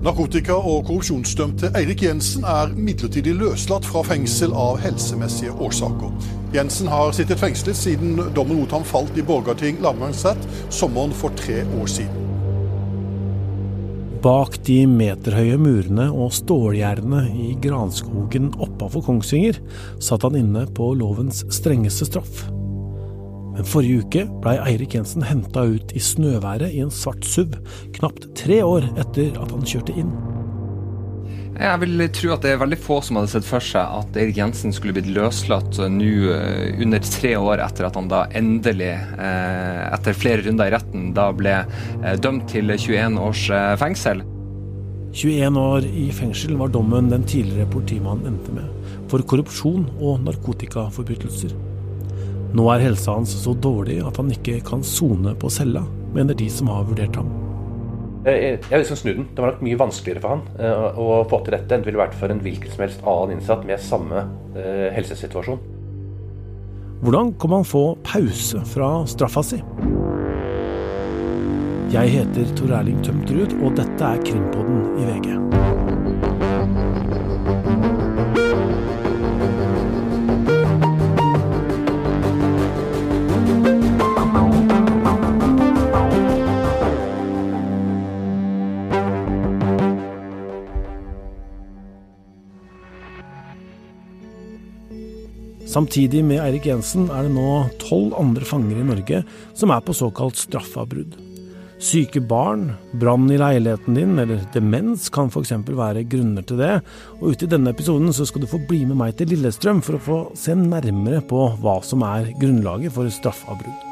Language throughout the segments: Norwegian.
Narkotika- og korrupsjonsdømte Eirik Jensen er midlertidig løslatt fra fengsel av helsemessige årsaker. Jensen har sittet fengslet siden dommen mot ham falt i Borgarting lagmannsrett sommeren for tre år siden. Bak de meterhøye murene og stålgjerdene i granskogen oppafor Kongsvinger satt han inne på lovens strengeste straff. Men forrige uke blei Eirik Jensen henta ut i snøværet i en svart SUV, knapt tre år etter at han kjørte inn. Jeg vil tro at det er veldig få som hadde sett for seg at Eirik Jensen skulle blitt løslatt nå eh, under tre år etter at han da endelig, eh, etter flere runder i retten, da ble eh, dømt til 21 års fengsel. 21 år i fengsel var dommen den tidligere politimannen endte med, for korrupsjon og narkotikaforbrytelser. Nå er helsa hans så dårlig at han ikke kan sone på cella, mener de som har vurdert ham. Jeg vil liksom snu den. Det var nok mye vanskeligere for han eh, å få til dette enn det ville vært for en hvilken som helst annen innsatt med samme eh, helsesituasjon. Hvordan kan man få pause fra straffa si? Jeg heter Tor Erling Tømtrud, og dette er Krimpodden i VG. Samtidig med Eirik Jensen er det nå tolv andre fanger i Norge som er på såkalt straffavbrudd. Syke barn, brann i leiligheten din eller demens kan f.eks. være grunner til det. Og ute i denne episoden så skal du få bli med meg til Lillestrøm for å få se nærmere på hva som er grunnlaget for straffavbrudd.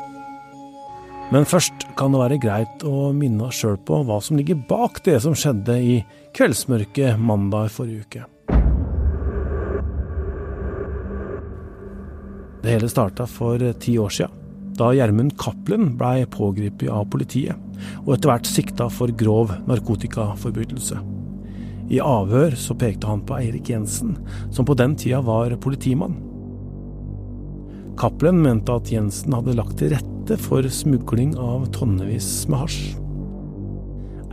Men først kan det være greit å minne oss sjøl på hva som ligger bak det som skjedde i kveldsmørket mandag forrige uke. Det hele starta for ti år sia, da Gjermund Cappelen blei pågrepet av politiet, og etter hvert sikta for grov narkotikaforbrytelse. I avhør så pekte han på Eirik Jensen, som på den tida var politimann. Cappelen mente at Jensen hadde lagt til rette for smugling av tonnevis med hasj.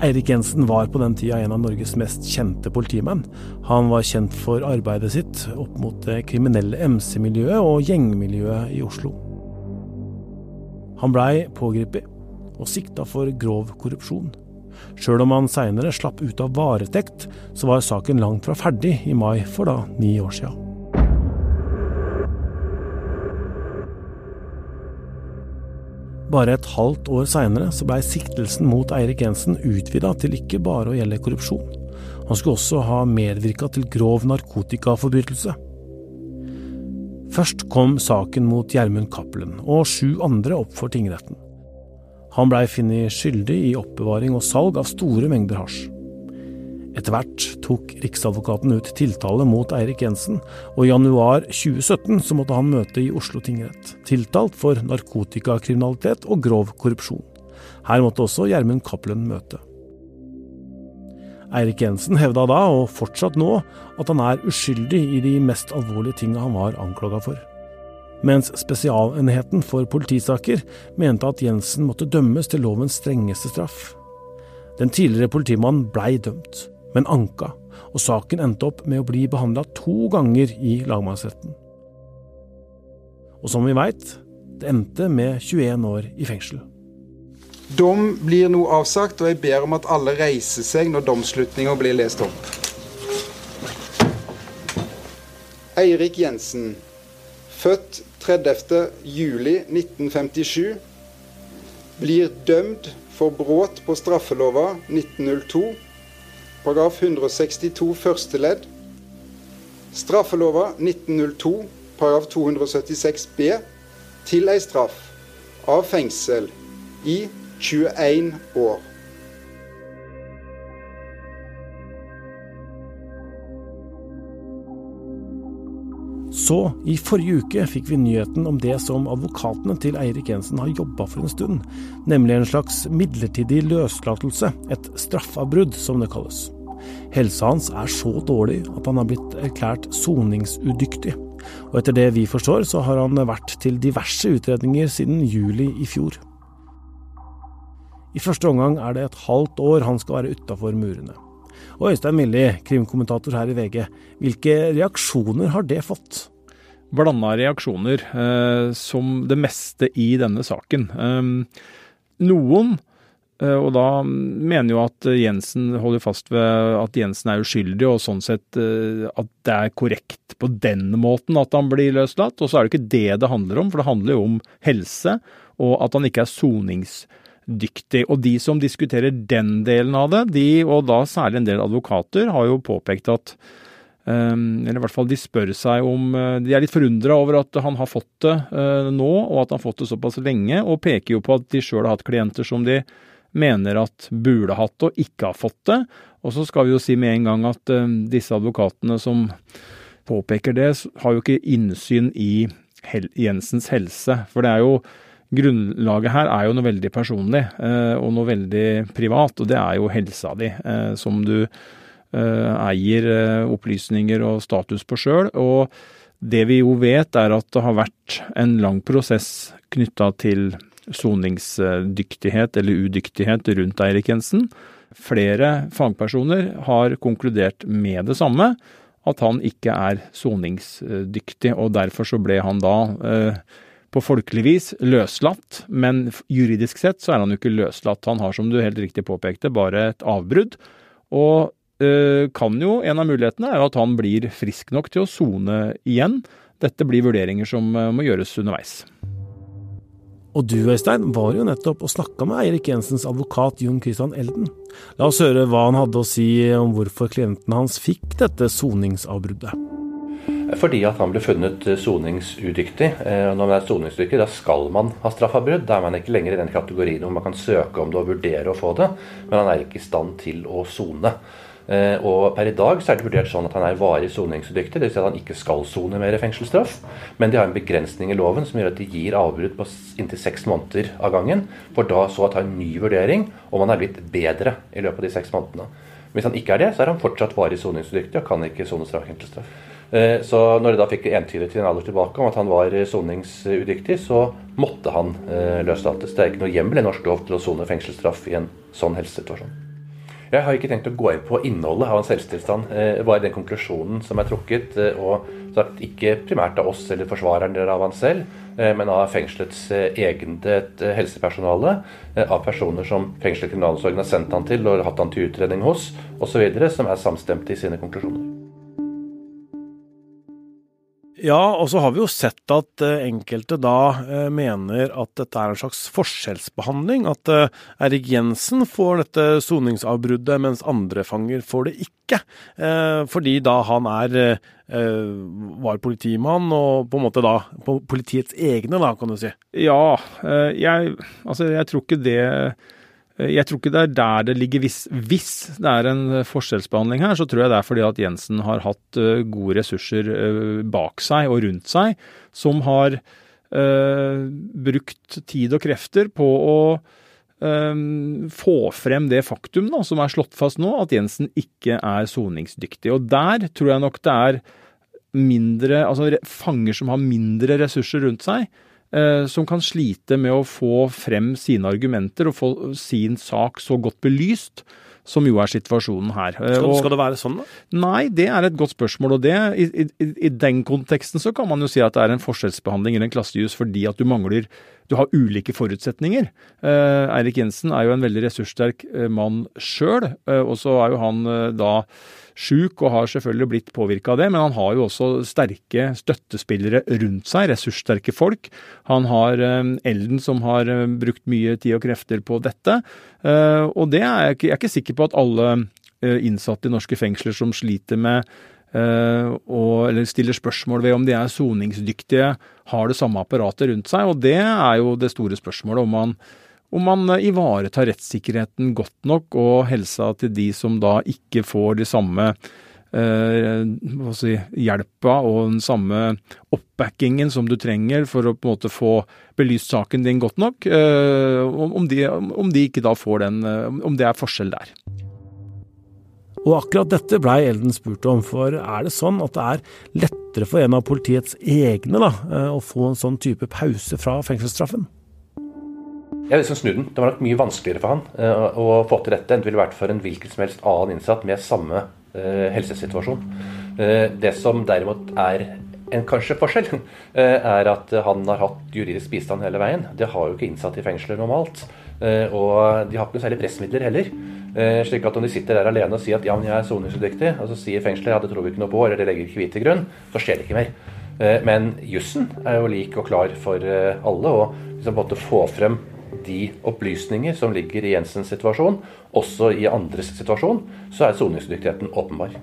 Eirik Jensen var på den tida en av Norges mest kjente politimenn. Han var kjent for arbeidet sitt opp mot det kriminelle MC-miljøet og gjengmiljøet i Oslo. Han blei pågrepet og sikta for grov korrupsjon. Sjøl om han seinere slapp ut av varetekt, så var saken langt fra ferdig i mai for da ni år sia. Bare et halvt år seinere blei siktelsen mot Eirik Jensen utvida til ikke bare å gjelde korrupsjon. Han skulle også ha medvirka til grov narkotikaforbrytelse. Først kom saken mot Gjermund Cappelen og sju andre opp for tingretten. Han blei funnet skyldig i oppbevaring og salg av store mengder hasj. Etter hvert tok Riksadvokaten ut tiltale mot Eirik Jensen, og i januar 2017 så måtte han møte i Oslo tingrett, tiltalt for narkotikakriminalitet og grov korrupsjon. Her måtte også Gjermund Cappelen møte. Eirik Jensen hevda da, og fortsatt nå, at han er uskyldig i de mest alvorlige tinga han var anklaga for. Mens Spesialenheten for politisaker mente at Jensen måtte dømmes til lovens strengeste straff. Den tidligere politimannen blei dømt men anka, og saken endte opp med å bli behandla to ganger i lagmannsretten. Og som vi veit, det endte med 21 år i fengsel. Dom blir nå avsagt, og jeg ber om at alle reiser seg når domslutninga blir lest opp. Eirik Jensen, født 30. juli 1957, blir dømt for brudd på straffelova 1902 paragraf 162 første ledd. Straffelova 1902 paragraf 276 b til ei straff av fengsel i 21 år. Så, i forrige uke fikk vi nyheten om det som advokatene til Eirik Jensen har jobba for en stund, nemlig en slags midlertidig løslatelse, et straffavbrudd som det kalles. Helsa hans er så dårlig at han har blitt erklært soningsudyktig. Og etter det vi forstår, så har han vært til diverse utredninger siden juli i fjor. I første omgang er det et halvt år han skal være utafor murene. Og Øystein Milli, krimkommentator her i VG, hvilke reaksjoner har det fått? Blanda reaksjoner, eh, som det meste i denne saken. Eh, noen og da mener jo at Jensen holder fast ved at Jensen er uskyldig, og sånn sett eh, at det er korrekt på den måten at han blir løslatt. Og så er det ikke det det handler om, for det handler jo om helse, og at han ikke er soningsdyktig. Og de som diskuterer den delen av det, de, og da særlig en del advokater, har jo påpekt at Um, eller i hvert fall de spør seg om De er litt forundra over at han har fått det nå, og at han har fått det såpass lenge, og peker jo på at de sjøl har hatt klienter som de mener at burde hatt og ikke har fått det. Og så skal vi jo si med en gang at uh, disse advokatene som påpeker det, har jo ikke innsyn i hel Jensens helse. For det er jo Grunnlaget her er jo noe veldig personlig uh, og noe veldig privat, og det er jo helsa di, uh, som du eier opplysninger og status på sjøl. Og det vi jo vet, er at det har vært en lang prosess knytta til soningsdyktighet eller udyktighet rundt Eirik Jensen. Flere fagpersoner har konkludert med det samme, at han ikke er soningsdyktig. og Derfor så ble han da eh, på folkelig vis løslatt, men juridisk sett så er han jo ikke løslatt. Han har, som du helt riktig påpekte, bare et avbrudd. Og øh, kan jo, en av mulighetene er jo at han blir frisk nok til å sone igjen. Dette blir vurderinger som eh, må gjøres underveis. Og du, Øystein, var jo nettopp og snakka med Eirik Jensens advokat Jon Christian Elden. La oss høre hva han hadde å si om hvorfor klienten hans fikk dette soningsavbruddet. Fordi at han ble funnet soningsudyktig. Eh, når man er soningsdyktig, da skal man ha straffavbrudd. Da er man ikke lenger i den kategorien hvor man kan søke om det og vurdere å få det, men han er ikke i stand til å sone. Eh, og per i dag så er det vurdert sånn at han er varig soningsudyktig, dvs. Si at han ikke skal sone mer fengselsstraff. Men de har en begrensning i loven som gjør at de gir avbrudd på inntil seks måneder av gangen. For da så å ta en ny vurdering om han er blitt bedre i løpet av de seks månedene. Hvis han ikke er det, så er han fortsatt varig soningsudyktig og kan ikke sone fengselsstraff. Eh, så når de da fikk en tidlig tilbake om at han var soningsudyktig, så måtte han eh, løslates. Det er ikke noe hjemmel i norsk lov til å sone fengselsstraff i en sånn helsesituasjon. Jeg har ikke tenkt å gå inn på innholdet av hans helsetilstand, Hva er den konklusjonen som er trukket. Eh, og sagt, Ikke primært av oss eller forsvareren av han selv, eh, men av fengselets eget helsepersonale. Av personer som fengselet kriminalomsorgen har sendt han til og hatt han til utredning hos osv., som er samstemte i sine konklusjoner. Ja, og så har vi jo sett at eh, enkelte da eh, mener at dette er en slags forskjellsbehandling. At eh, Erik Jensen får dette soningsavbruddet, mens andre fanger får det ikke. Fordi da han er var politimann, og på en måte da politiets egne, da, kan du si. Ja, jeg, altså jeg tror ikke det jeg tror ikke det er der det ligger hvis, hvis, det er en forskjellsbehandling her, så tror jeg det er fordi at Jensen har hatt uh, gode ressurser bak seg og rundt seg, som har øh, brukt tid og krefter på å få frem det faktum da, som er slått fast nå, at Jensen ikke er soningsdyktig. Og der tror jeg nok det er mindre, altså fanger som har mindre ressurser rundt seg, Eh, som kan slite med å få frem sine argumenter og få sin sak så godt belyst som jo er situasjonen her. Eh, skal, skal, det være sånn, da? Nei, det er et godt spørsmål. Og det, i, i, i, den konteksten så kan man jo si at det er en forskjellsbehandling eller en klassejus fordi at du mangler Du har ulike forutsetninger. Eh, Eirik Jensen er jo en veldig ressurssterk eh, mann sjøl, eh, og så er jo han eh, da sjuk og har selvfølgelig blitt påvirka av det, men han har jo også sterke støttespillere rundt seg, ressurssterke folk. Han har eh, Elden som har eh, brukt mye tid og krefter på dette. Eh, og det er jeg ikke, er sikker på at alle innsatte i norske fengsler som sliter med og, eller stiller spørsmål ved om de er soningsdyktige, har det samme apparatet rundt seg. Og det er jo det store spørsmålet, om man om man eh, ivaretar rettssikkerheten godt nok, og helsa til de som da ikke får de samme eh, si, hjelpa og den samme oppbackingen som du trenger for å på en måte få belyst saken din godt nok. Eh, om, de, om, de, ikke da får den eh, Om det er forskjell der. Og akkurat dette blei Elden spurt om, for er det sånn at det er lettere for en av politiets egne da, eh, å få en sånn type pause fra fengselsstraffen? Jeg liksom snu den. Det var nok mye vanskeligere for han uh, å få til dette enn det ville vært for en hvilken som helst annen innsatt med samme uh, helsesituasjon. Uh, det som derimot er en kanskje forskjell, er at han har hatt juridisk bistand hele veien. Det har jo ikke innsatte i fengsler normalt. Og de har ikke noe særlig pressmidler heller. Slik at om de sitter der alene og sier at ja, men jeg er soningsudyktig, og så sier fengselet ja, det tror vi ikke noe på, eller det legger ikke vi til grunn, så skjer det ikke mer. Men jussen er jo lik og klar for alle. Og liksom få frem de opplysninger som ligger i Jensens situasjon, også i andres situasjon, så er soningsdyktigheten åpenbar.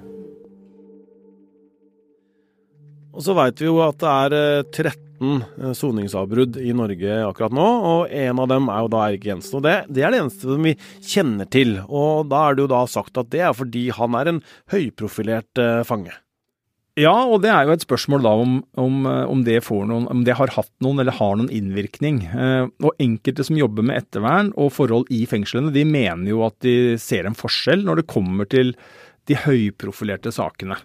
Og så veit vi jo at det er 13 eh, eh, soningsavbrudd i Norge akkurat nå, og en av dem er jo da Erik Jensen. Og det, det, er det eneste som vi kjenner til. Og da er det jo da sagt at det er fordi han er en høyprofilert eh, fange. Ja, og det er jo et spørsmål da om, om, om, det, noen, om det, har hatt noen eller har noen innvirkning. Eh, og enkelte som jobber med ettervern og forhold i fengslene, de mener jo at de ser en forskjell når det kommer til de høyprofilerte sakene.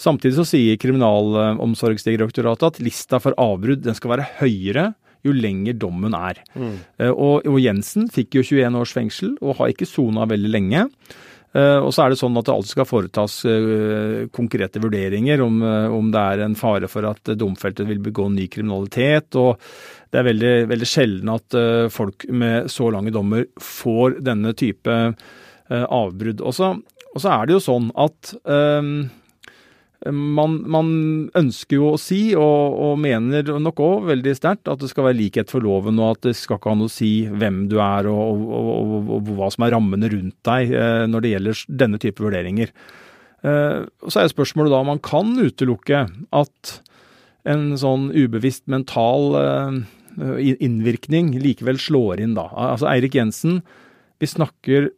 Samtidig så sier Kriminalomsorgsdirektoratet at lista for avbrudd den skal være høyere jo lenger dommen er. Mm. Eh, og, og Jensen fikk jo 21 års fengsel og har ikke sona veldig lenge. Eh, og så er det sånn at det alltid skal foretas eh, konkrete vurderinger om, eh, om det er en fare for at domfeltet vil begå ny kriminalitet. og det er veldig, veldig sjelden at folk med så lange dommer får denne type avbrudd. Og så er det jo sånn at um, man, man, ønsker jo å si, og, og mener nok òg veldig sterkt, at det skal være likhet for loven, og at det skal ikke ha noe å si hvem du er og, og, og hva som er rammene rundt deg eh, når det gjelder denne type vurderinger. Eh, så er spørsmålet da om man kan utelukke at en sånn ubevisst mental eh, innvirkning likevel slår inn, da. Altså Eirik Jensen, vi snakker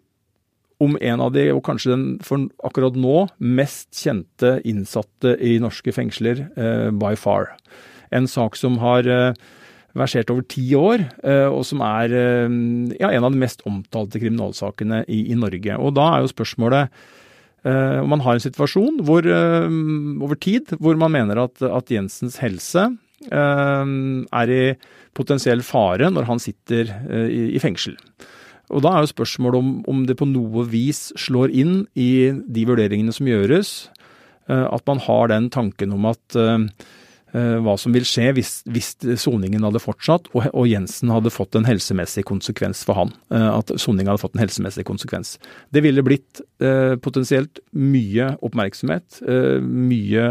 om en av de, og kanskje den for akkurat nå, mest kjente innsatte i norske fengsler eh, by far. En sak som har eh, versert over ti år, eh, og som er ja, en av de mest omtalte kriminalsakene i, i, Norge. Og da er jo spørsmålet om man har en situasjon hvor, over tid hvor man mener at, at Jensens helse er i potensiell fare når han sitter i, i fengsel. Og da er jo spørsmålet om, om, det på noe vis slår inn i de vurderingene som gjøres, eh, at man har den tanken om at uh, hva som vil skje hvis, hvis soningen hadde fortsatt og, og, Jensen hadde fått en helsemessig konsekvens for han. At soningen hadde fått en helsemessig konsekvens. Det ville blitt eh, potensielt mye oppmerksomhet, mye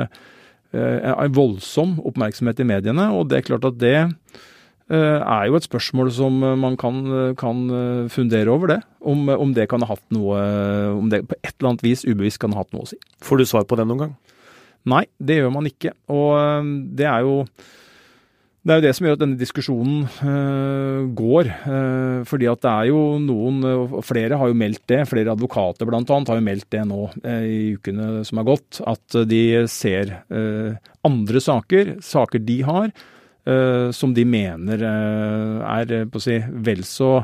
voldsom oppmerksomhet i mediene, og det er klart at det Eh, er jo et spørsmål som eh, man kan, eh, kan fundere over, det. Om, om, det kan ha hatt noe Om det på et eller annet vis ubevisst kan ha hatt noe å si. Får du svar på det noen gang? Nei, det gjør man ikke. Og det er jo det er jo det som gjør at denne diskusjonen øh, går. Øh, fordi at det er jo noen, og flere har jo meldt det, flere advokater bl.a. har jo meldt det nå øh, i ukene som har gått, at de ser andre saker, saker de har, Eh, som de mener eh, er eh, si, vel så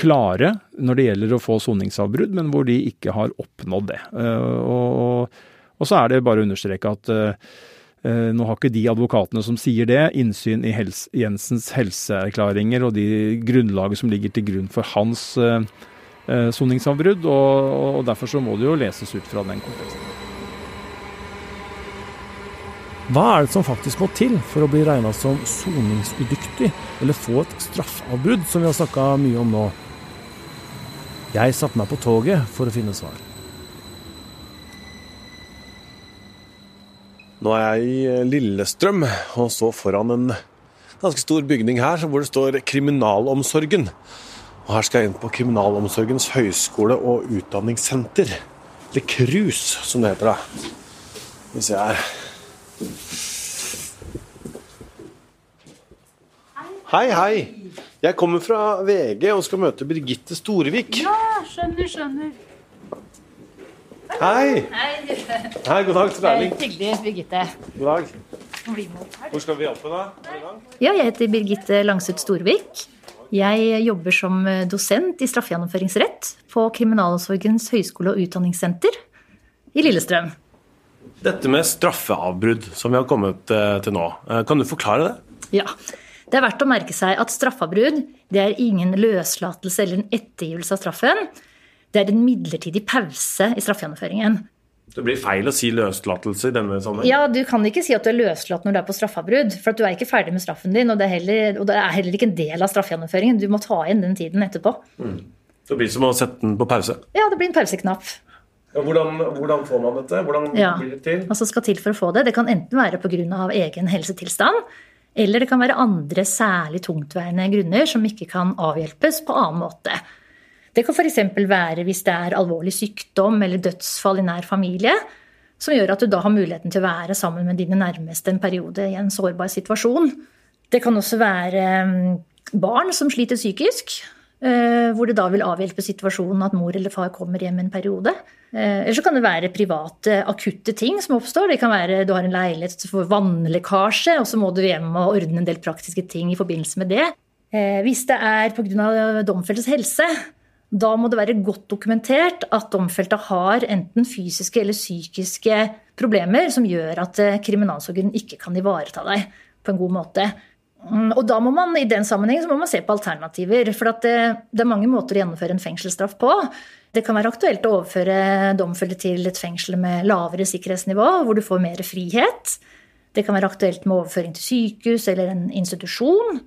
klare når det gjelder å få soningsavbrudd, men hvor de ikke har oppnådd det. Og, og, så er det bare å understreke at nå har ikke de advokatene som sier det, innsyn i helse, Jensens helseerklæringer og de grunnlaget som ligger til grunn for hans soningsavbrudd, og, og derfor så må det jo leses ut fra den konteksten. Hva er det som faktisk må til for å bli regna som soningsudyktig, eller få et straffavbrudd, som vi har snakka mye om nå? Jeg satte meg på toget for å finne svar. Nå er jeg i eh, Lillestrøm og så foran en ganske stor bygning her hvor det står Kriminalomsorgen. Og her skal jeg inn på Kriminalomsorgens høyskole og utdanningssenter. Eller KRUS, som det heter. da. Hvis jeg her. Hei, hei. Jeg kommer fra VG og skal møte Birgitte Storevik. Ja, skjønner, skjønner. Hei. Hei. Hei, God dag til Erling. Hyggelig, Birgitte. God dag. Hvor skal vi hjelpe deg? Ja, jeg heter Birgitte Langseth Storvik. Jeg jobber som dosent i straffegjennomføringsrett på Kriminalomsorgens høgskole og utdanningssenter i Lillestrøm. Dette med straffeavbrudd som vi har kommet eh, til nå, eh, kan du forklare det? Ja. Det er verdt å merke seg at straffavbrudd det er ingen løslatelse eller en ettergivelse av straffen. Det er en midlertidig pause i straffegjennomføringen. Det blir feil å si løslatelse i denne sammenhengen. Ja, Du kan ikke si at du er løslatt når du er på straffavbrudd, for du er ikke ferdig med straffen din. Og det, heller, og det, er heller, ikke en del av straffegjennomføringen. Du må ta inn den tiden etterpå. Mm. Det blir som å sette den på pause? Ja, det blir en pauseknapp. Hvordan, hvordan, får man dette? Hvordan ja, blir det til? Hva Altså skal til for å få det. Det kan enten være pga. egen helsetilstand, eller det kan være andre særlig tungtveiende grunner som ikke kan avhjelpes på annen måte. Det kan f.eks. være hvis det er alvorlig sykdom eller dødsfall i nær familie, som gjør at du da har muligheten til å være sammen med dine nærmeste en periode i en sårbar situasjon. Det kan også være mm, barn som sliter psykisk, hvor det da vil avhjelpe situasjonen at mor eller far kommer hjem en periode. Eh, eller så kan det være private, akutte ting som oppstår. Det kan være du har en leilighet for vannlekkasje, og så må du hjem og ordne en del praktiske ting i forbindelse med det. Eh, hvis det er pga. domfeltes helse, da må det være godt dokumentert at domfelte har enten fysiske eller psykiske problemer som gjør at eh, kriminalsorgen ikke kan ivareta deg på en god måte. Mm, og da må man i den sammenheng se på alternativer. For det, det, er mange måter å gjennomføre en fengselsstraff på. Det kan være aktuelt å overføre domfelte til et fengsel med lavere sikkerhetsnivå, hvor du får mer frihet. Det kan være aktuelt med overføring til sykehus eller en institusjon.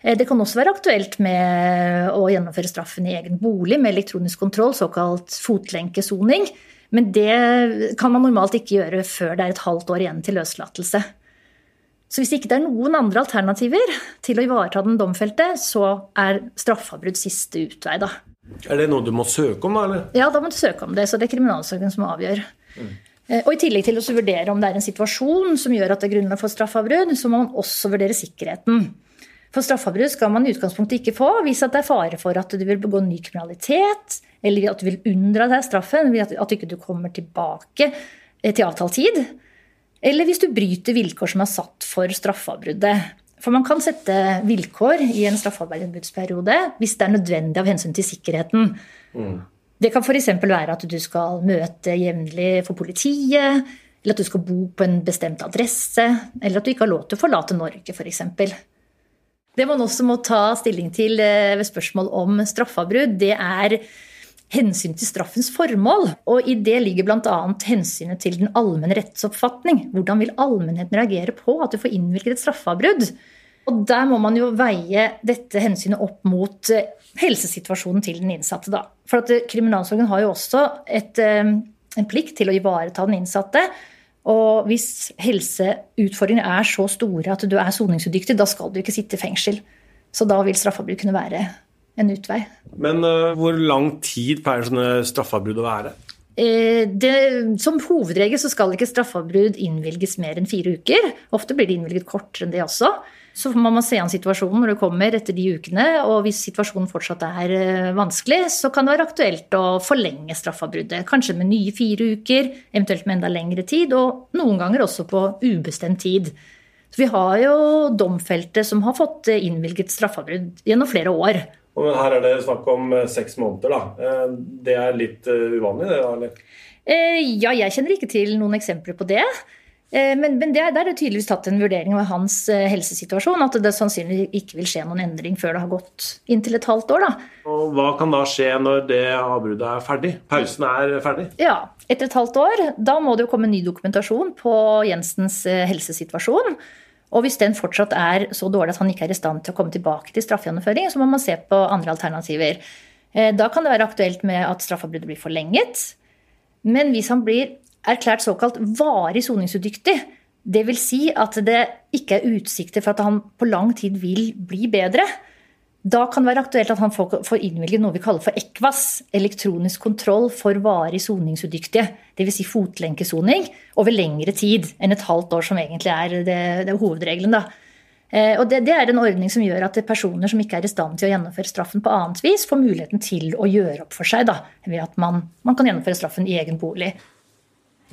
Eh, det kan også være aktuelt med å gjennomføre straffen i egen bolig med elektronisk kontroll, såkalt fotlenkesoning. Men det kan man normalt ikke gjøre før det er et halvt år igjen til løslatelse. Så hvis ikke det er noen andre alternativer til å ivareta den domfelte, så er straffavbrudd siste utvei, da. Er det noe du må søke om, da? eller? Ja, da må du søke om det. Så det er kriminalsaken som avgjør. Mm. Og I tillegg til å vurdere om det er en situasjon som gjør at det er grunnlag for straffavbrudd, så må man også vurdere sikkerheten. For straffavbrudd skal man i utgangspunktet ikke få hvis det er fare for at du vil begå ny kriminalitet, eller at du vil unndra deg straffen, at du ikke kommer tilbake eh, til avtalt tid. Eller hvis du bryter vilkår som er satt for straffavbruddet. For man kan sette vilkår i en straffarbeidsperiode hvis det er nødvendig av hensyn til sikkerheten. Mm. Det kan f.eks. være at du skal møte jevnlig for politiet, eller at du skal bo på en bestemt adresse, eller at du ikke har lov til å forlate Norge, f.eks. Det man også må ta stilling til eh, ved spørsmål om straffavbrudd, det er hensyn til straffens formål. Og i det ligger bl.a. hensynet til den allmenne rettsoppfatning. Hvordan vil allmennheten reagere på at du får innvilget et straffavbrudd? Og der må man jo veie dette hensynet opp mot eh, helsesituasjonen til den innsatte. Da. For at eh, kriminalsorgen har jo også et, en plikt til å ivareta den innsatte. Og hvis helseutfordringene er så store at du er soningsudyktig, da skal du ikke sitte i fengsel. Så da vil straffavbrudd kunne være en utvei. Men uh, hvor lang tid pleier sånne straffavbrudd å være? Eh, det, som hovedregel så skal ikke straffavbrudd innvilges mer enn fire uker. Ofte blir det innvilget kortere enn det også. Så må man se an situasjonen når det kommer etter de ukene. Og hvis situasjonen fortsatt er eh, vanskelig, så kan det være aktuelt å forlenge straffavbruddet. Kanskje med nye fire uker, eventuelt med enda lengre tid, og noen ganger også på ubestemt tid. Så vi har jo domfelte som har fått eh, innvilget straffavbrudd gjennom flere år. Men her er det snakk om eh, seks måneder, da. Det er litt uvanlig, det? eller? Ja, jeg kjenner ikke til noen eksempler på det. Eh, men, men der er det tydeligvis tatt en vurdering av hans eh, helsesituasjon. At det sannsynligvis ikke vil skje noen endring før det har gått inntil et halvt år. Da. Og Hva kan da skje når det avbruddet er ferdig? Pausen er ferdig? Ja, Etter et halvt år da må det jo komme ny dokumentasjon på Jensens eh, helsesituasjon. Og hvis den fortsatt er så dårlig at han ikke er i stand til å komme tilbake til straffegjennomføring, så må man se på andre alternativer. Da kan det være aktuelt med at straffeavbruddet blir forlenget. Men hvis han blir erklært såkalt varig soningsudyktig. Dvs. Si at det ikke er utsikter for at han på lang tid vil bli bedre. Da kan det være aktuelt at han får innvilget noe vi kaller for ECVAS, elektronisk kontroll for varig soningsudyktige. Dvs. Si fotlenkesoning over lengre tid enn et halvt år, som egentlig er det, det er hovedregelen. da. Eh, og det, det, er en ordning som gjør at personer som ikke er i stand til å gjennomføre straffen på annet vis, får muligheten til å gjøre opp for seg da, ved at man, man kan gjennomføre straffen i egen bolig.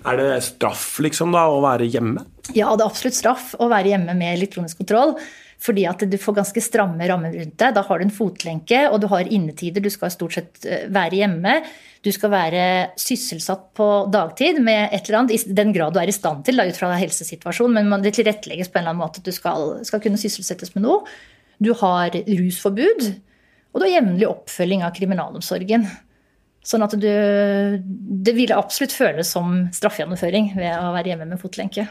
Er det straff liksom da, å være hjemme? Ja, det er absolutt straff å være hjemme med elektronisk kontroll. Fordi at du får ganske stramme rammer rundt deg. Da har du en fotlenke, og du har innetider. Du skal stort sett eh, være hjemme. Du skal være sysselsatt på dagtid med et eller annet, i den grad du er i stand til, da, ut fra helsesituasjonen, men det tilrettelegges på en eller annen måte at du skal, skal kunne sysselsettes med noe. Du har rusforbud, og du har jevnlig oppfølging av kriminalomsorgen. Sånn at du Det ville absolutt føles som straffegjennomføring ved å være hjemme med fotlenke.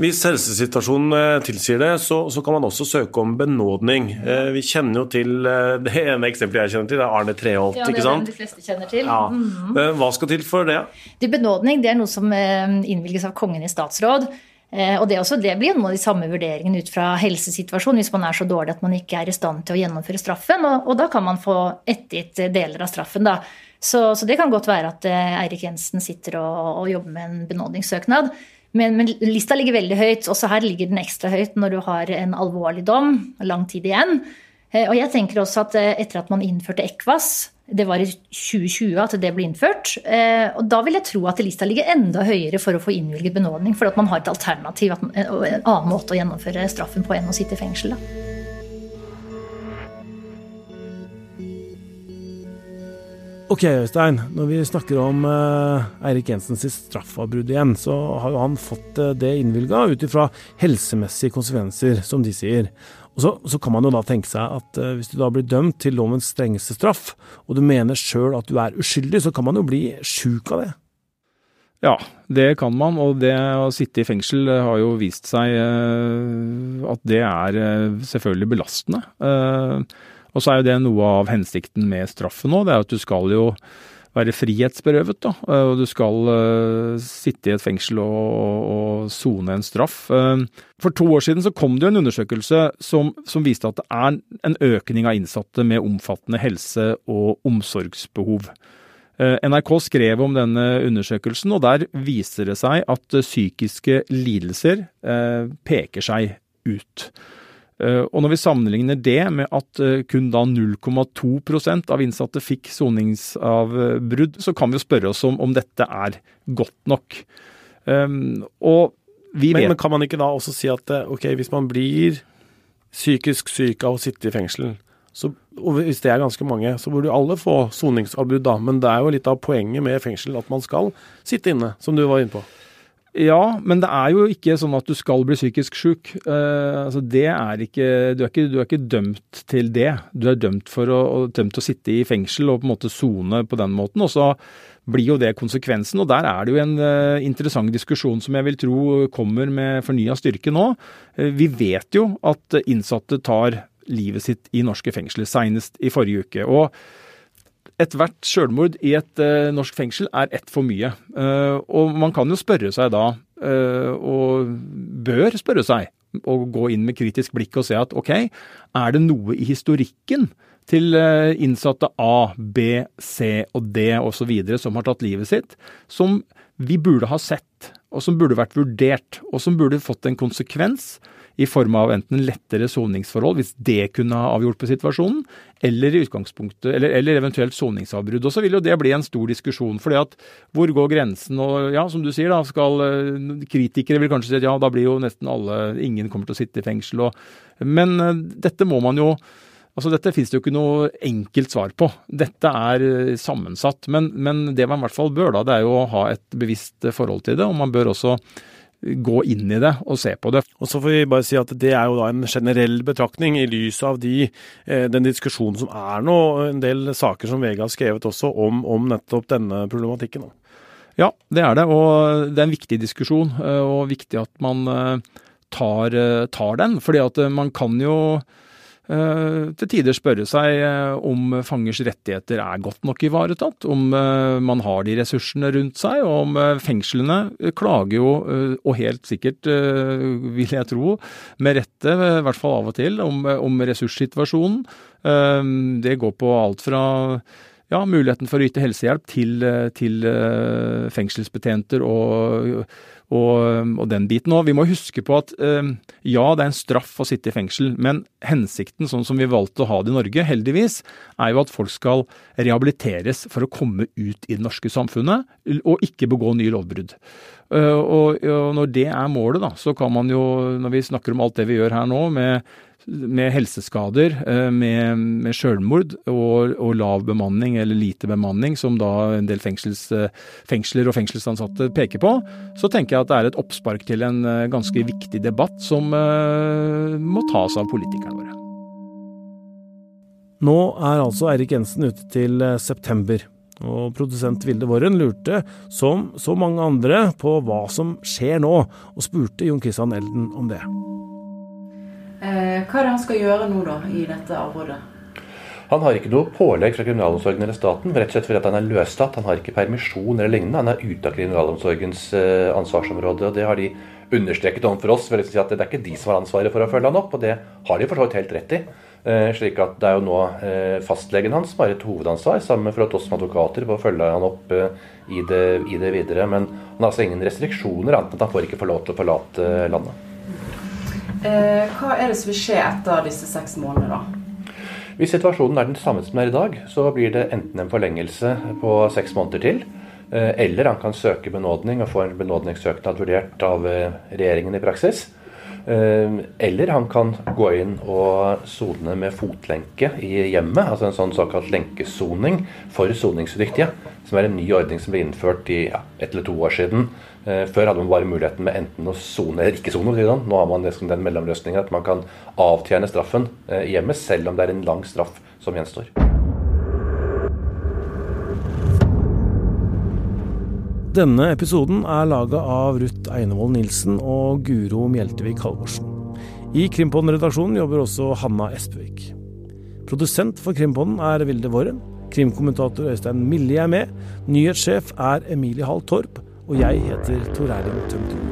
Hvis helsesituasjonen eh, tilsier det, så, så, kan man også søke om benådning. Eh, vi kjenner jo til eh, Det ene eksempelet jeg kjenner til, det er Arne Treholt. Ja, det er den de fleste kjenner til. Ja. Mm -hmm. Hva skal til for det? Det benådning det er noe som innvilges av Kongen i statsråd. Og det, også, det blir noen av de samme vurderingene ut fra helsesituasjonen hvis man er så dårlig at man ikke er i stand til å gjennomføre straffen. Og, og da kan man få ettergitt deler av straffen. da. Så, så, det kan godt være at Eirik Jensen sitter og, og jobber med en benådningssøknad. Men, men, lista ligger veldig høyt. Også her ligger den ekstra høyt når du har en alvorlig dom, lang tid igjen. Eh, og jeg tenker også at eh, etter at man innførte ECVAS, det var i 2020 at det ble innført, eh, og da vil jeg tro at lista ligger enda høyere for å få innvilget benådning, for at man har et alternativ en annen måte å gjennomføre straffen på enn å sitte i fengsel. Da. Ok, Øystein. Når vi snakker om uh, Eirik Jensens straffavbrudd igjen, så har jo han fått uh, det innvilga ut ifra helsemessige konsekvenser, som de sier. Og så, så, kan man jo da tenke seg at uh, hvis du da blir dømt til lovens strengeste straff, og du mener sjøl at du er uskyldig, så kan man jo bli sjuk av det. Ja, det kan man. Og det å sitte i fengsel har jo vist seg at det er selvfølgelig belastende. Og så er jo det noe av hensikten med straffen nå, det er at du skal jo være frihetsberøvet. da, og Du skal uh, sitte i et fengsel og sone en straff. Uh, for to år siden så kom det jo en undersøkelse som, som, viste at det er en økning av innsatte med omfattende helse- og omsorgsbehov. NRK skrev om denne undersøkelsen, og der viser det seg at psykiske lidelser peker seg ut. Eh, og når vi sammenligner det med at eh, kun da 0,2 av innsatte fikk soningsavbrudd, så kan vi jo spørre oss om, om dette er godt nok. Um, og vi men, vet Men kan man ikke da også si at eh, ok, hvis man blir psykisk syk av å sitte i fengsel, så, og hvis det er ganske mange, så burde jo alle få soningsavbrudd da. Men det er jo litt av poenget med fengsel at man skal sitte inne, som du var inne på. Ja, men det er jo ikke sånn at du skal bli psykisk syk. Uh, altså det er ikke du, er ikke du er ikke dømt til det. Du er dømt for å, dømt til å sitte i fengsel og på en måte sone på den måten. Og så blir jo det konsekvensen. Og der er det jo en uh, interessant diskusjon som jeg vil tro kommer med fornya styrke nå. Uh, vi vet jo at innsatte tar livet sitt i norske fengsler, seinest i forrige uke. og Ethvert selvmord i et uh, norsk fengsel er ett for mye. Uh, og man kan jo spørre seg da, uh, og bør spørre seg, og gå inn med kritisk blikk og se at ok, er det noe i historikken til innsatte A, B, C og D osv. som har tatt livet sitt, som vi burde ha sett, og som burde vært vurdert, og som burde fått en konsekvens i form av enten lettere soningsforhold, hvis det kunne ha avgjort på situasjonen, eller eller, eller eventuelt soningsavbrudd. Og så vil jo det bli en stor diskusjon. fordi at hvor går grensen? Og ja, som du sier, da skal eh, kritikere vil kanskje si at ja, da blir jo nesten alle Ingen kommer til å sitte i fengsel. Og, men eh, dette må man jo Altså, Dette finnes det jo ikke noe enkelt svar på. Dette er eh, sammensatt. Men, men det man i hvert fall bør, da, det er jo å ha et bevisst forhold til det. Og man bør også gå inn i det og se på det. Og så får vi bare si at Det er jo da en generell betraktning i lys av de, eh, den diskusjonen som er nå, en del saker som VG har skrevet også om, om nettopp denne problematikken. Ja, det er det. Og det er en viktig diskusjon, eh, og viktig at man eh, tar, tar den. fordi at man kan jo til tider spørre seg eh, om fangers rettigheter er godt nok ivaretatt, om eh, man har de ressursene rundt seg, og om fengslene klager jo, og helt sikkert, vil jeg tro, med rette, i hvert fall av og til, om, om ressurssituasjonen. Det går på alt fra ja, muligheten for å yte helsehjelp til, til fengselsbetjenter og og, og, den biten òg. Vi må huske på at eh, ja, det er en straff å sitte i fengsel, men hensikten, sånn som vi valgte å ha det i Norge, heldigvis, er jo at folk skal rehabiliteres for å komme ut i det norske samfunnet og ikke begå nye lovbrudd. Uh, og, og, når det er målet, da, så kan man jo, når vi snakker om alt det vi gjør her nå, med med helseskader, eh, med, med selvmord og, og, lav bemanning eller lite bemanning, som da en del fengsels, eh, fengsler og fengselsansatte peker på, så tenker jeg at det er et oppspark til en eh, ganske viktig debatt som uh, må tas av politikerne våre. Nå er altså Eirik Jensen ute til september. Og produsent Vilde Worren lurte, som så mange andre, på hva som skjer nå, og spurte Jon Christian Elden om det. Eh, hva er det han skal gjøre nå, da, i dette avrådet? Han har ikke noe pålegg fra kriminalomsorgen eller staten, rett og slett fordi han er løslatt. Han har ikke permisjon eller lignende. Han er ute av kriminalomsorgens eh, ansvarsområde. og Det har de understreket overfor oss. si Det er ikke de som har ansvaret for å følge han opp, og det har de for helt rett i. Eh, slik at Det er jo nå fastlegen hans som har et hovedansvar, sammen med oss som advokater, på å følge han opp i det, i det, videre. Men han har altså ingen restriksjoner, annet enn at han får ikke få lov til å forlate landet. Hva er det som vil skje etter disse seks månedene, da? Hvis situasjonen er den samme som den er i dag, så blir det enten en forlengelse på seks måneder til, eller han kan søke benådning og få en benådningssøknad vurdert av regjeringen i praksis. Eh, eller han kan gå inn og sone med fotlenke i hjemmet, altså en sånn såkalt lenkesoning for soningsdyktige. Som er en ny ordning som ble innført i ja, ett eller to år siden. Eh, før hadde man bare muligheten med enten å sone eller ikke sone. Nå har man liksom den mellomløsningen at man kan avtjene straffen eh, i hjemmet, selv om det er en lang straff som gjenstår. Denne episoden er laga av Ruth Einevold Nilsen og Guro Mjeltevik Halvorsen. I Krimpodden-redaksjonen jobber også Hanna Espevik. Produsent for Krimpodden er Vilde Våren. Krimkommentator Øystein Millie er med. Nyhetssjef er Emilie Hall Torp. Og jeg heter Tor Erling Tømterud.